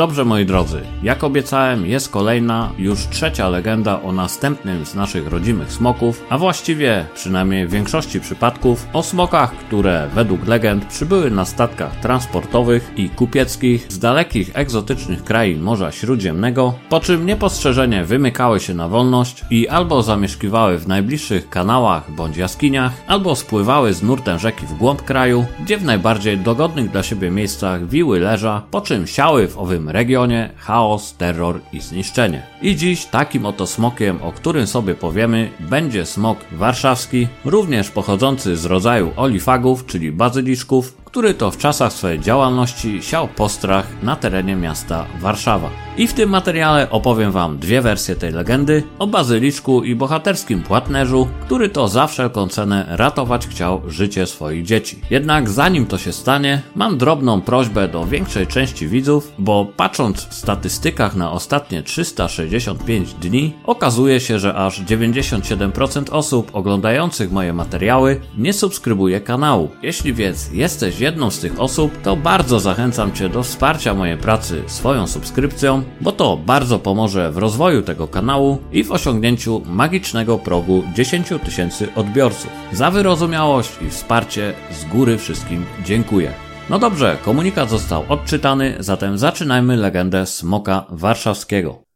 Dobrze moi drodzy, jak obiecałem jest kolejna, już trzecia legenda o następnym z naszych rodzimych smoków, a właściwie, przynajmniej w większości przypadków, o smokach, które według legend przybyły na statkach transportowych i kupieckich z dalekich egzotycznych krain Morza Śródziemnego, po czym niepostrzeżenie wymykały się na wolność i albo zamieszkiwały w najbliższych kanałach bądź jaskiniach, albo spływały z nurtem rzeki w głąb kraju, gdzie w najbardziej dogodnych dla siebie miejscach wiły leża, po czym siały w owym regionie chaos, terror i zniszczenie. I dziś takim oto smokiem, o którym sobie powiemy, będzie smok warszawski, również pochodzący z rodzaju olifagów, czyli bazyliszków, który to w czasach swojej działalności siał postrach na terenie miasta Warszawa. I w tym materiale opowiem Wam dwie wersje tej legendy o bazyliczku i bohaterskim płatnerzu, który to za wszelką cenę ratować chciał życie swoich dzieci. Jednak zanim to się stanie, mam drobną prośbę do większej części widzów, bo patrząc w statystykach na ostatnie 365 dni, okazuje się, że aż 97% osób oglądających moje materiały nie subskrybuje kanału. Jeśli więc jesteś jedną z tych osób, to bardzo zachęcam Cię do wsparcia mojej pracy swoją subskrypcją, bo to bardzo pomoże w rozwoju tego kanału i w osiągnięciu magicznego progu 10 tysięcy odbiorców. Za wyrozumiałość i wsparcie z góry wszystkim dziękuję. No dobrze, komunikat został odczytany, zatem zaczynajmy legendę Smoka Warszawskiego.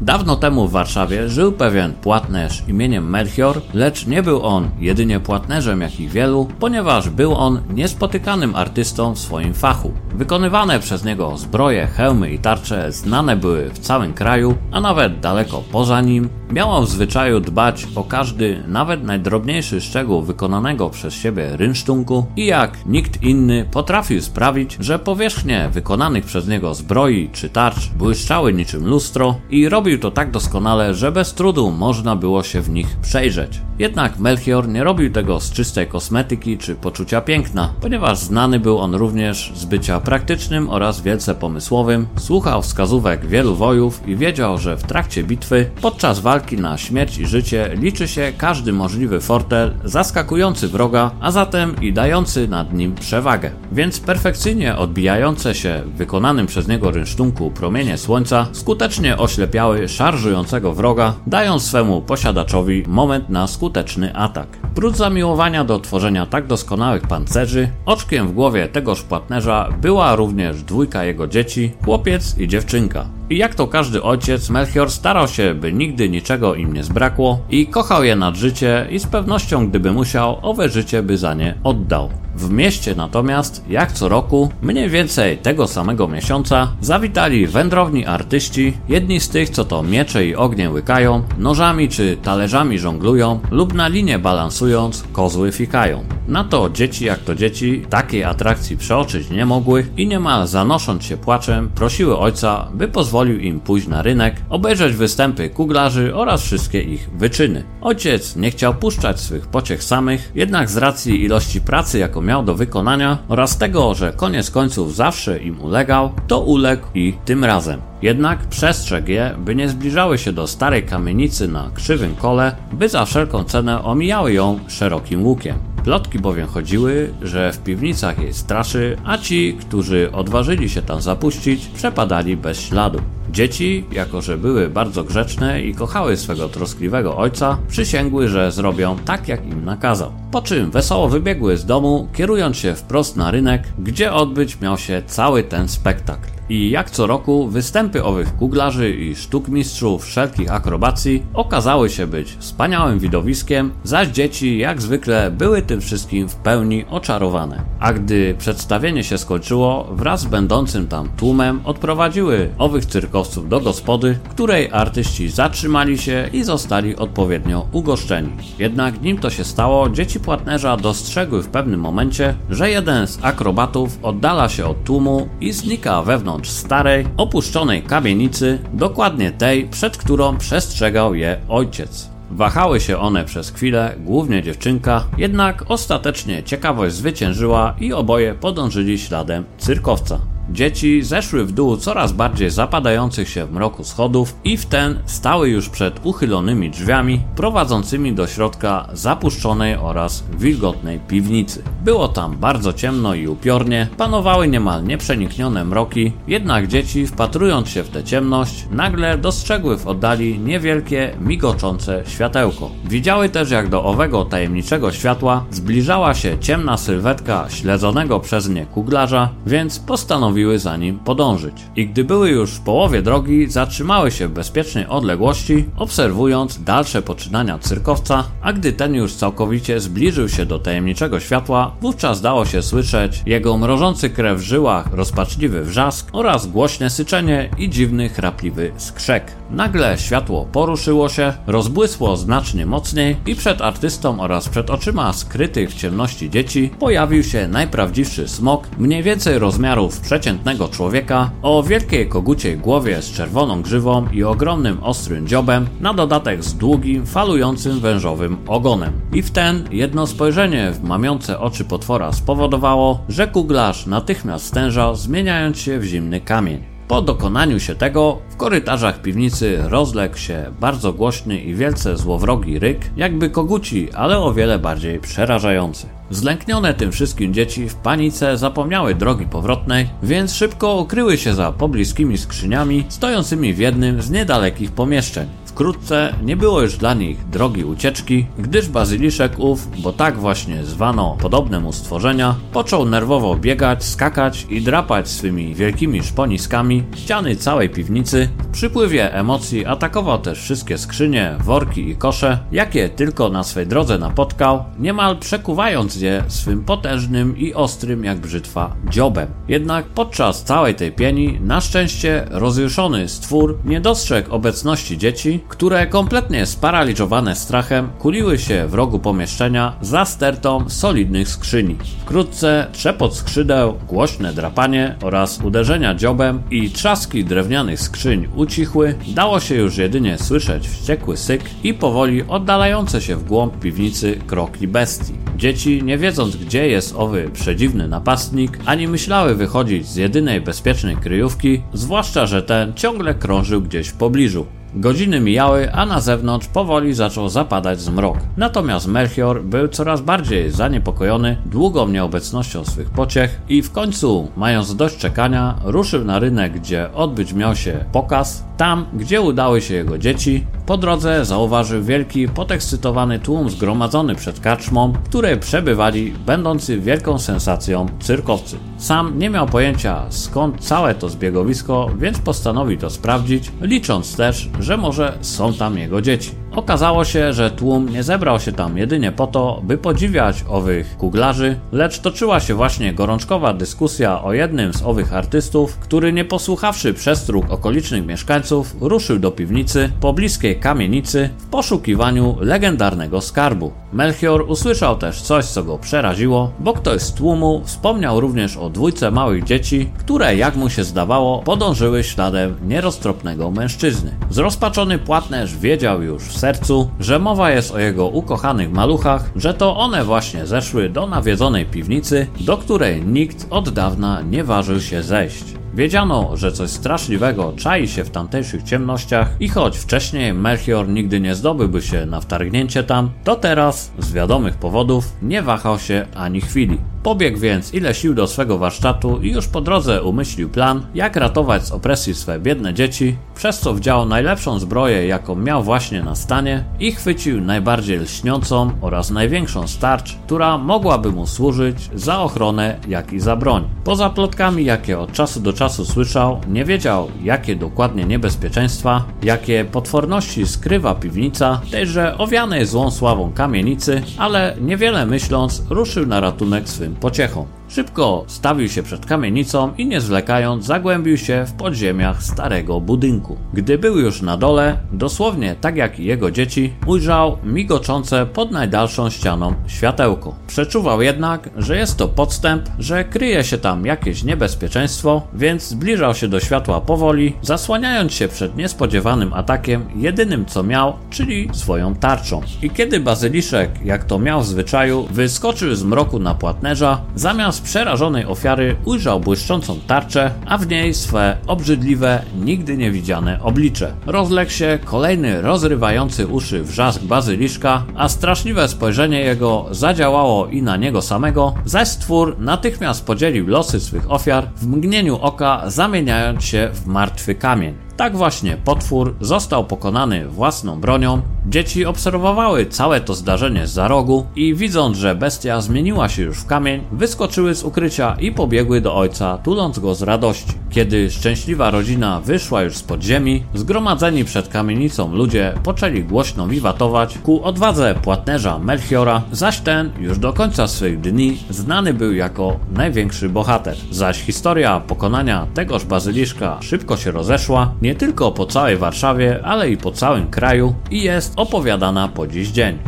Dawno temu w Warszawie żył pewien płatnerz imieniem Melchior, lecz nie był on jedynie płatnerzem jakich wielu, ponieważ był on niespotykanym artystą w swoim fachu. Wykonywane przez niego zbroje, hełmy i tarcze znane były w całym kraju, a nawet daleko poza nim. Miał w zwyczaju dbać o każdy, nawet najdrobniejszy szczegół wykonanego przez siebie rynsztunku i jak nikt inny potrafił sprawić, że powierzchnie wykonanych przez niego zbroi czy tarcz błyszczały niczym lustro i robił to tak doskonale, że bez trudu można było się w nich przejrzeć. Jednak Melchior nie robił tego z czystej kosmetyki czy poczucia piękna, ponieważ znany był on również z bycia praktycznym oraz wielce pomysłowym, słuchał wskazówek wielu wojów i wiedział, że w trakcie bitwy, podczas walki na śmierć i życie liczy się każdy możliwy fortel zaskakujący wroga, a zatem i dający nad nim przewagę. Więc perfekcyjnie odbijające się w wykonanym przez niego rynsztunku promienie słońca skutecznie oślepiały szarżującego wroga, dając swemu posiadaczowi moment na skuteczny atak. Prócz zamiłowania do tworzenia tak doskonałych pancerzy, oczkiem w głowie tegoż płatnerza była również dwójka jego dzieci, chłopiec i dziewczynka. I jak to każdy ojciec, Melchior starał się, by nigdy niczego im nie zbrakło i kochał je nad życie i z pewnością, gdyby musiał, owe życie by za nie oddał. W mieście natomiast, jak co roku, mniej więcej tego samego miesiąca, zawitali wędrowni artyści, jedni z tych, co to miecze i ognie łykają, nożami czy talerzami żonglują lub na linie balansując, kozły fikają. Na to dzieci jak to dzieci takiej atrakcji przeoczyć nie mogły i niemal zanosząc się płaczem prosiły ojca, by pozwolił im pójść na rynek, obejrzeć występy kuglarzy oraz wszystkie ich wyczyny. Ojciec nie chciał puszczać swych pociech samych, jednak z racji ilości pracy jaką miał do wykonania oraz tego, że koniec końców zawsze im ulegał, to uległ i tym razem. Jednak przestrzegł je, by nie zbliżały się do starej kamienicy na krzywym kole, by za wszelką cenę omijały ją szerokim łukiem. Plotki bowiem chodziły, że w piwnicach jej straszy, a ci, którzy odważyli się tam zapuścić, przepadali bez śladu. Dzieci, jako że były bardzo grzeczne i kochały swego troskliwego ojca, przysięgły, że zrobią tak, jak im nakazał. Po czym wesoło wybiegły z domu, kierując się wprost na rynek, gdzie odbyć miał się cały ten spektakl. I jak co roku występy owych kuglarzy i sztukmistrzów wszelkich akrobacji okazały się być wspaniałym widowiskiem, zaś dzieci jak zwykle były tym wszystkim w pełni oczarowane. A gdy przedstawienie się skończyło, wraz z będącym tam tłumem odprowadziły owych cyrkowców do gospody, której artyści zatrzymali się i zostali odpowiednio ugoszczeni. Jednak nim to się stało, dzieci płatnerza dostrzegły w pewnym momencie, że jeden z akrobatów oddala się od tłumu i znika wewnątrz wewnątrz starej, opuszczonej kamienicy, dokładnie tej, przed którą przestrzegał je ojciec. Wahały się one przez chwilę, głównie dziewczynka, jednak ostatecznie ciekawość zwyciężyła i oboje podążyli śladem cyrkowca. Dzieci zeszły w dół coraz bardziej zapadających się w mroku schodów i w ten stały już przed uchylonymi drzwiami prowadzącymi do środka zapuszczonej oraz wilgotnej piwnicy. Było tam bardzo ciemno i upiornie, panowały niemal nieprzeniknione mroki, jednak dzieci wpatrując się w tę ciemność nagle dostrzegły w oddali niewielkie, migoczące światełko. Widziały też jak do owego tajemniczego światła zbliżała się ciemna sylwetka śledzonego przez nie kuglarza, więc postanowiły za nim podążyć. I gdy były już w połowie drogi, zatrzymały się w bezpiecznej odległości, obserwując dalsze poczynania cyrkowca, a gdy ten już całkowicie zbliżył się do tajemniczego światła, wówczas dało się słyszeć jego mrożący krew w żyłach, rozpaczliwy wrzask oraz głośne syczenie i dziwny, chrapliwy skrzek. Nagle światło poruszyło się, rozbłysło znacznie mocniej i przed artystą oraz przed oczyma skrytych w ciemności dzieci pojawił się najprawdziwszy smok, mniej więcej rozmiarów przeciętnego człowieka, o wielkiej koguciej głowie z czerwoną grzywą i ogromnym ostrym dziobem, na dodatek z długim, falującym wężowym ogonem. I w ten jedno spojrzenie w mamiące oczy potwora spowodowało, że kuglarz natychmiast stężał, zmieniając się w zimny kamień. Po dokonaniu się tego, w korytarzach piwnicy rozległ się bardzo głośny i wielce złowrogi ryk, jakby koguci, ale o wiele bardziej przerażający. Zlęknione tym wszystkim dzieci w panice zapomniały drogi powrotnej, więc szybko ukryły się za pobliskimi skrzyniami stojącymi w jednym z niedalekich pomieszczeń. Wkrótce nie było już dla nich drogi ucieczki, gdyż bazyliszek ów, bo tak właśnie zwano podobne mu stworzenia, począł nerwowo biegać, skakać i drapać swymi wielkimi szponiskami ściany całej piwnicy. W przypływie emocji atakował też wszystkie skrzynie, worki i kosze, jakie tylko na swej drodze napotkał, niemal przekuwając je swym potężnym i ostrym jak brzytwa dziobem. Jednak podczas całej tej pieni, na szczęście rozjuszony stwór nie dostrzegł obecności dzieci, które kompletnie sparaliżowane strachem kuliły się w rogu pomieszczenia za stertą solidnych skrzyni. Wkrótce trzepot skrzydeł, głośne drapanie oraz uderzenia dziobem i trzaski drewnianych skrzyń ucichły, dało się już jedynie słyszeć wściekły syk i powoli oddalające się w głąb piwnicy kroki bestii. Dzieci, nie wiedząc gdzie jest owy przedziwny napastnik, ani myślały wychodzić z jedynej bezpiecznej kryjówki, zwłaszcza, że ten ciągle krążył gdzieś w pobliżu. Godziny mijały, a na zewnątrz powoli zaczął zapadać zmrok. Natomiast Melchior był coraz bardziej zaniepokojony długą nieobecnością swych pociech i w końcu, mając dość czekania, ruszył na rynek, gdzie odbyć miał się pokaz. Tam, gdzie udały się jego dzieci, po drodze zauważył wielki, podekscytowany tłum zgromadzony przed karczmą, w której przebywali będący wielką sensacją cyrkowcy. Sam nie miał pojęcia skąd całe to zbiegowisko, więc postanowił to sprawdzić, licząc też, że może są tam jego dzieci. Okazało się, że tłum nie zebrał się tam jedynie po to, by podziwiać owych kuglarzy, lecz toczyła się właśnie gorączkowa dyskusja o jednym z owych artystów, który nie posłuchawszy przestróg okolicznych mieszkańców, ruszył do piwnicy pobliskiej kamienicy w poszukiwaniu legendarnego skarbu. Melchior usłyszał też coś, co go przeraziło, bo ktoś z tłumu wspomniał również o dwójce małych dzieci, które, jak mu się zdawało, podążyły śladem nieroztropnego mężczyzny. Zrozpaczony płatnerz wiedział już w sercu, że mowa jest o jego ukochanych maluchach, że to one właśnie zeszły do nawiedzonej piwnicy, do której nikt od dawna nie ważył się zejść. Wiedziano, że coś straszliwego czai się w tamtejszych ciemnościach i choć wcześniej Melchior nigdy nie zdobyłby się na wtargnięcie tam, to teraz, z wiadomych powodów, nie wahał się ani chwili. Pobiegł więc ile sił do swego warsztatu i już po drodze umyślił plan, jak ratować z opresji swe biedne dzieci, przez co wdział najlepszą zbroję, jaką miał właśnie na stanie i chwycił najbardziej lśniącą oraz największą starcz, która mogłaby mu służyć za ochronę, jak i za broń. Poza plotkami, jakie od czasu do czasu słyszał, nie wiedział, jakie dokładnie niebezpieczeństwa, jakie potworności skrywa piwnica tejże owianej złą sławą kamienicy, ale niewiele myśląc, ruszył na ratunek swym pociechą. Szybko stawił się przed kamienicą i nie zwlekając zagłębił się w podziemiach starego budynku. Gdy był już na dole, dosłownie tak jak i jego dzieci, ujrzał migoczące pod najdalszą ścianą światełko. Przeczuwał jednak, że jest to podstęp, że kryje się tam jakieś niebezpieczeństwo, więc zbliżał się do światła powoli, zasłaniając się przed niespodziewanym atakiem jedynym co miał, czyli swoją tarczą. I kiedy bazyliszek, jak to miał w zwyczaju, wyskoczył z mroku na płatnerza, zamiast przerażonej ofiary ujrzał błyszczącą tarczę, a w niej swe obrzydliwe, nigdy nie widziane oblicze. Rozległ się kolejny rozrywający uszy wrzask bazyliszka, a straszliwe spojrzenie jego zadziałało i na niego samego, zaś stwór natychmiast podzielił losy swych ofiar, w mgnieniu oka zamieniając się w martwy kamień. Tak właśnie potwór został pokonany własną bronią. Dzieci obserwowały całe to zdarzenie za rogu i widząc, że bestia zmieniła się już w kamień, wyskoczyły z ukrycia i pobiegły do ojca, tuląc go z radości. Kiedy szczęśliwa rodzina wyszła już z podziemi, zgromadzeni przed kamienicą ludzie poczęli głośno wiwatować ku odwadze płatnerza Melchiora, zaś ten już do końca swych dni znany był jako największy bohater. Zaś historia pokonania tegoż bazyliszka szybko się rozeszła, nie tylko po całej Warszawie, ale i po całym kraju i jest opowiadana po dziś dzień.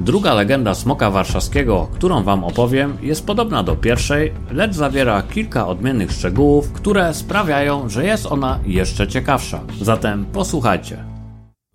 Druga legenda smoka warszawskiego, którą Wam opowiem, jest podobna do pierwszej, lecz zawiera kilka odmiennych szczegółów, które sprawiają, że jest ona jeszcze ciekawsza. Zatem posłuchajcie.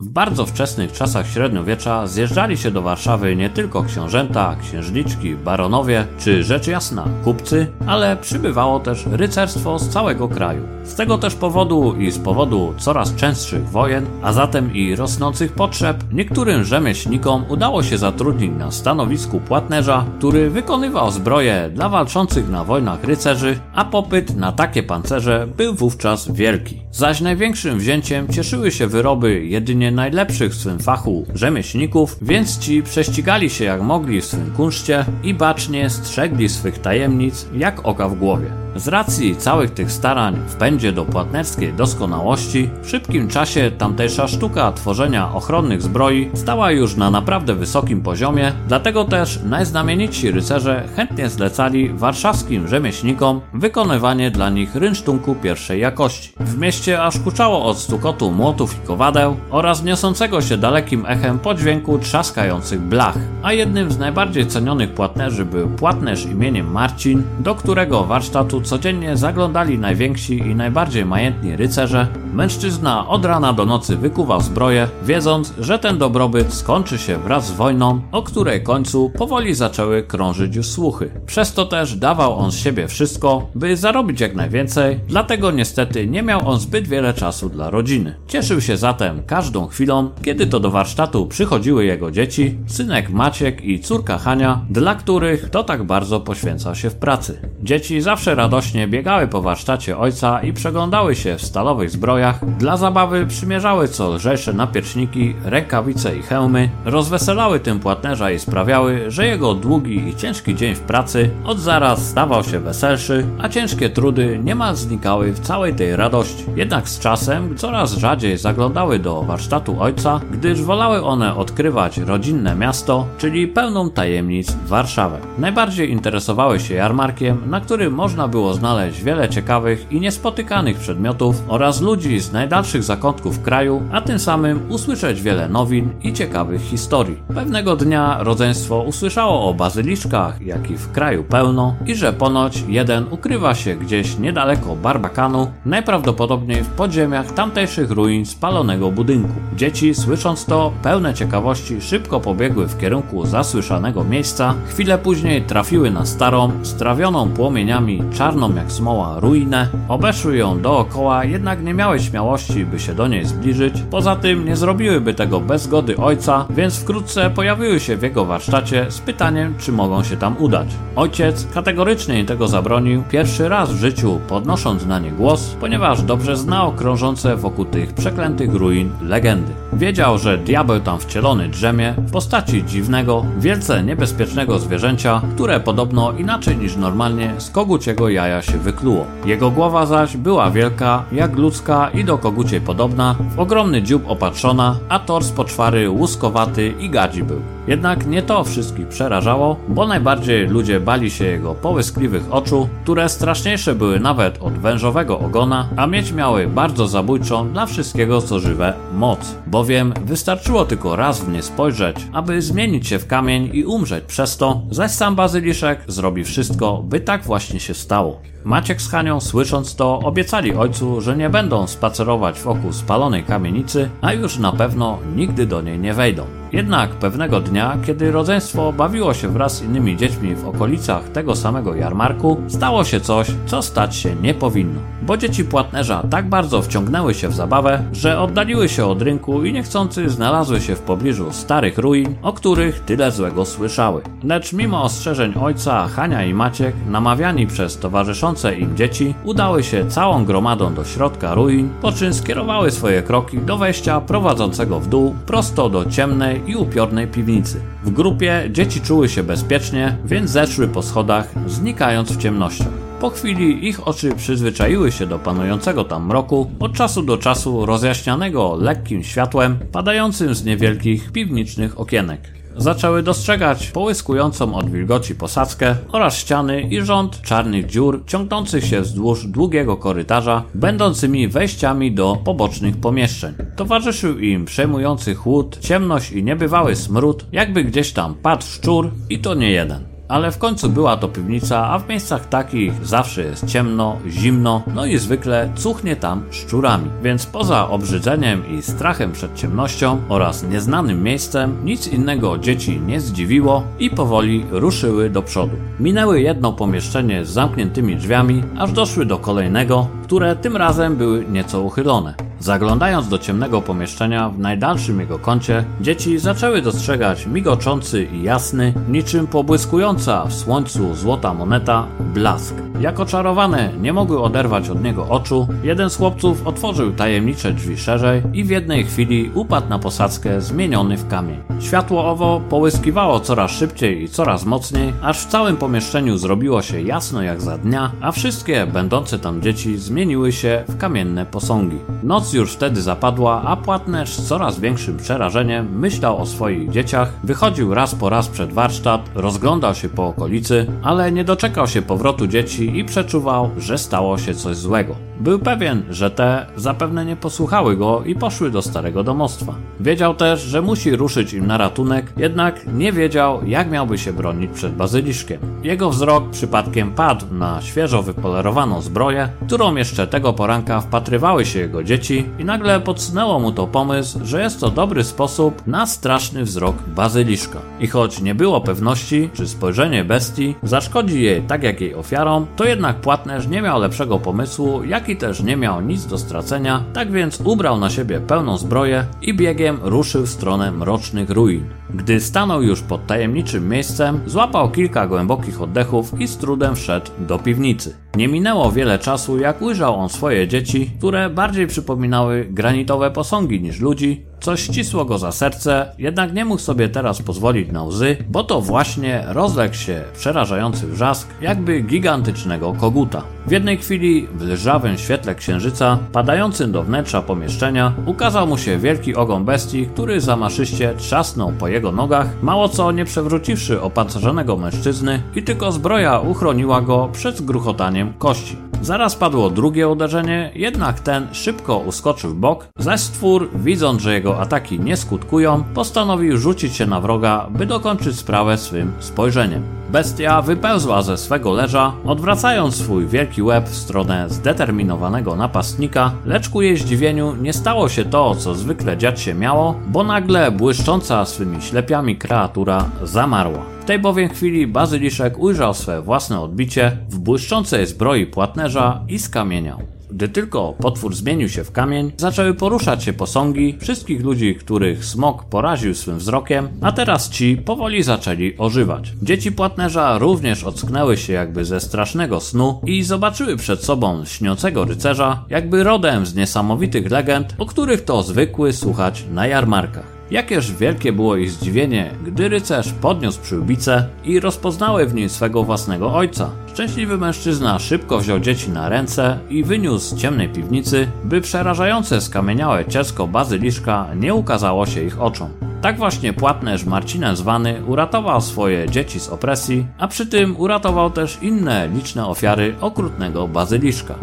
W bardzo wczesnych czasach średniowiecza zjeżdżali się do Warszawy nie tylko książęta, księżniczki, baronowie czy rzecz jasna kupcy, ale przybywało też rycerstwo z całego kraju. Z tego też powodu i z powodu coraz częstszych wojen, a zatem i rosnących potrzeb, niektórym rzemieślnikom udało się zatrudnić na stanowisku płatnerza, który wykonywał zbroje dla walczących na wojnach rycerzy, a popyt na takie pancerze był wówczas wielki. Zaś największym wzięciem cieszyły się wyroby jedynie najlepszych w swym fachu rzemieślników, więc ci prześcigali się jak mogli w swym kunszcie i bacznie strzegli swych tajemnic jak oka w głowie. Z racji całych tych starań w pędzie do płatnerskiej doskonałości, w szybkim czasie tamtejsza sztuka tworzenia ochronnych zbroi stała już na naprawdę wysokim poziomie, dlatego też najznamienitsi rycerze chętnie zlecali warszawskim rzemieślnikom wykonywanie dla nich rynsztunku pierwszej jakości. W mieście aż kuczało od stukotu młotów i kowadeł oraz niosącego się dalekim echem podźwięku trzaskających blach, a jednym z najbardziej cenionych płatnerzy był płatnerz imieniem Marcin, do którego warsztatu codziennie zaglądali najwięksi i najbardziej majętni rycerze, mężczyzna od rana do nocy wykuwał zbroję, wiedząc, że ten dobrobyt skończy się wraz z wojną, o której końcu powoli zaczęły krążyć już słuchy. Przez to też dawał on z siebie wszystko, by zarobić jak najwięcej, dlatego niestety nie miał on zbyt wiele czasu dla rodziny. Cieszył się zatem każdą chwilą, kiedy to do warsztatu przychodziły jego dzieci, synek Maciek i córka Hania, dla których to tak bardzo poświęcał się w pracy. Dzieci zawsze radośnie biegały po warsztacie ojca i przeglądały się w stalowych zbrojach. Dla zabawy przymierzały co lżejsze napieczniki, rękawice i hełmy, rozweselały tym płatnerza i sprawiały, że jego długi i ciężki dzień w pracy od zaraz stawał się weselszy, a ciężkie trudy niemal znikały w całej tej radości. Jednak z czasem coraz rzadziej zaglądały do warsztatu ojca, gdyż wolały one odkrywać rodzinne miasto, czyli pełną tajemnic Warszawę. Najbardziej interesowały się jarmarkiem, na którym można było znaleźć wiele ciekawych i niespotykanych przedmiotów oraz ludzi z najdalszych zakątków kraju, a tym samym usłyszeć wiele nowin i ciekawych historii. Pewnego dnia rodzeństwo usłyszało o bazyliszkach, jakich w kraju pełno i że ponoć jeden ukrywa się gdzieś niedaleko Barbakanu, najprawdopodobniej w podziemiach tamtejszych ruin spalonego budynku. Dzieci, słysząc to, pełne ciekawości, szybko pobiegły w kierunku zasłyszanego miejsca. Chwilę później trafiły na starą, strawioną płomieniami czarną jak smoła ruinę, obeszły ją dookoła, jednak nie miały śmiałości, by się do niej zbliżyć. Poza tym nie zrobiłyby tego bez zgody ojca, więc wkrótce pojawiły się w jego warsztacie z pytaniem, czy mogą się tam udać. Ojciec kategorycznie im tego zabronił, pierwszy raz w życiu podnosząc na nie głos, ponieważ dobrze znał krążące wokół tych przeklętych ruin legendy. Wiedział, że diabeł tam wcielony drzemie w postaci dziwnego, wielce niebezpiecznego zwierzęcia, które podobno inaczej niż normalnie z koguciego jaja się wykluło. Jego głowa zaś była wielka, jak ludzka i do koguciej podobna, w ogromny dziób opatrzona, a tors poczwary łuskowaty i gadzi był. Jednak nie to wszystkich przerażało, bo najbardziej ludzie bali się jego połyskliwych oczu, które straszniejsze były nawet od wężowego ogona, a mieć miały bardzo zabójczą dla wszystkiego co żywe moc. Bowiem wystarczyło tylko raz w nie spojrzeć, aby zmienić się w kamień i umrzeć przez to, zaś sam bazyliszek zrobi wszystko, by tak właśnie się stało. Maciek z Hanią, słysząc to, obiecali ojcu, że nie będą spacerować wokół spalonej kamienicy, a już na pewno nigdy do niej nie wejdą. Jednak pewnego dnia, kiedy rodzeństwo bawiło się wraz z innymi dziećmi w okolicach tego samego jarmarku, stało się coś, co stać się nie powinno. Bo dzieci płatnerza tak bardzo wciągnęły się w zabawę, że oddaliły się od rynku i niechcący znalazły się w pobliżu starych ruin, o których tyle złego słyszały. Lecz mimo ostrzeżeń ojca, Hania i Maciek, namawiani przez towarzyszące im dzieci, udały się całą gromadą do środka ruin, po czym skierowały swoje kroki do wejścia prowadzącego w dół prosto do ciemnej i upiornej piwnicy. W grupie dzieci czuły się bezpiecznie, więc zeszły po schodach, znikając w ciemnościach. Po chwili ich oczy przyzwyczaiły się do panującego tam mroku, od czasu do czasu rozjaśnianego lekkim światłem padającym z niewielkich piwniczych okienek zaczęły dostrzegać połyskującą od wilgoci posadzkę oraz ściany i rząd czarnych dziur ciągnących się wzdłuż długiego korytarza, będącymi wejściami do pobocznych pomieszczeń. Towarzyszył im przejmujący chłód, ciemność i niebywały smród, jakby gdzieś tam padł szczur i to nie jeden ale w końcu była to piwnica, a w miejscach takich zawsze jest ciemno, zimno, no i zwykle cuchnie tam szczurami. Więc poza obrzydzeniem i strachem przed ciemnością oraz nieznanym miejscem, nic innego dzieci nie zdziwiło i powoli ruszyły do przodu. Minęły jedno pomieszczenie z zamkniętymi drzwiami, aż doszły do kolejnego, które tym razem były nieco uchylone. Zaglądając do ciemnego pomieszczenia w najdalszym jego kącie, dzieci zaczęły dostrzegać migoczący i jasny, niczym pobłyskująca w słońcu złota moneta, blask. Jako czarowane nie mogły oderwać od niego oczu, jeden z chłopców otworzył tajemnicze drzwi szerzej i w jednej chwili upadł na posadzkę zmieniony w kamień. Światło owo połyskiwało coraz szybciej i coraz mocniej, aż w całym pomieszczeniu zrobiło się jasno jak za dnia, a wszystkie będące tam dzieci zmieniły się w kamienne posągi. Noc Już wtedy zapadła, a płatnerz z coraz większym przerażeniem myślał o swoich dzieciach, wychodził raz po raz przed warsztat, rozglądał się po okolicy, ale nie doczekał się powrotu dzieci i przeczuwał, że stało się coś złego. Był pewien, że te zapewne nie posłuchały go i poszły do starego domostwa. Wiedział też, że musi ruszyć im na ratunek, jednak nie wiedział, jak miałby się bronić przed bazyliszkiem. Jego wzrok przypadkiem padł na świeżo wypolerowaną zbroję, którą jeszcze tego poranka wpatrywały się jego dzieci i nagle podsunęło mu to pomysł, że jest to dobry sposób na straszny wzrok bazyliszka. I choć nie było pewności, czy spojrzenie bestii zaszkodzi jej tak jak jej ofiarom, to jednak płatnerz nie miał lepszego pomysłu, jak i też nie miał nic do stracenia, tak więc ubrał na siebie pełną zbroję i biegiem ruszył w stronę mrocznych ruin. Gdy stanął już pod tajemniczym miejscem, złapał kilka głębokich oddechów i z trudem wszedł do piwnicy. Nie minęło wiele czasu, jak ujrzał on swoje dzieci, które bardziej przypominały granitowe posągi niż ludzi, Coś ścisło go za serce, jednak nie mógł sobie teraz pozwolić na łzy, bo to właśnie rozległ się przerażający wrzask, jakby gigantycznego koguta. W jednej chwili, w lżawym świetle księżyca, padającym do wnętrza pomieszczenia, ukazał mu się wielki ogon bestii, który zamaszyście trzasnął po jego nogach, mało co nie przewróciwszy opancerzonego mężczyzny i tylko zbroja uchroniła go przed gruchotaniem kości. Zaraz padło drugie uderzenie, jednak ten szybko uskoczył w bok, zaś stwór, widząc, że jego ataki nie skutkują, postanowił rzucić się na wroga, by dokończyć sprawę swym spojrzeniem. Bestia wypełzła ze swego leża, odwracając swój wielki łeb w stronę zdeterminowanego napastnika, lecz ku jej zdziwieniu nie stało się to, co zwykle dziać się miało, bo nagle błyszcząca swymi ślepiami kreatura zamarła tej bowiem chwili bazyliszek ujrzał swe własne odbicie w błyszczącej zbroi płatnerza i skamieniał. Gdy tylko potwór zmienił się w kamień, zaczęły poruszać się posągi wszystkich ludzi, których smok poraził swym wzrokiem, a teraz ci powoli zaczęli ożywać. Dzieci płatnerza również ocknęły się jakby ze strasznego snu i zobaczyły przed sobą śniącego rycerza, jakby rodem z niesamowitych legend, o których to zwykły słuchać na jarmarkach. Jakież wielkie było ich zdziwienie, gdy rycerz podniósł przyłbicę i rozpoznały w nim swego własnego ojca. Szczęśliwy mężczyzna szybko wziął dzieci na ręce i wyniósł z ciemnej piwnicy, by przerażające skamieniałe cielsko bazyliszka nie ukazało się ich oczom. Tak właśnie płatnerz Marcinem zwany uratował swoje dzieci z opresji, a przy tym uratował też inne liczne ofiary okrutnego bazyliszka.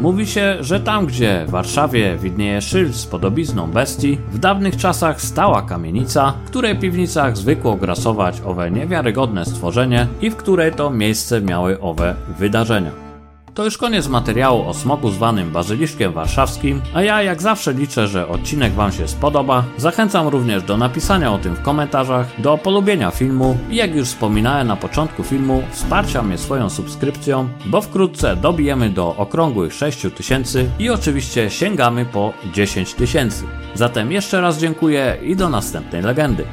Mówi się, że tam, gdzie w Warszawie widnieje szyld z podobizną bestii, w dawnych czasach stała kamienica, w której piwnicach zwykło grasować owe niewiarygodne stworzenie i w której to miejsce miały owe wydarzenia. To już koniec materiału o smoku zwanym bazyliszkiem warszawskim, a ja jak zawsze liczę, że odcinek Wam się spodoba. Zachęcam również do napisania o tym w komentarzach, do polubienia filmu i jak już wspominałem na początku filmu, wsparcia mnie swoją subskrypcją, bo wkrótce dobijemy do okrągłych 6000 i oczywiście sięgamy po 10 tysięcy. Zatem jeszcze raz dziękuję i do następnej legendy.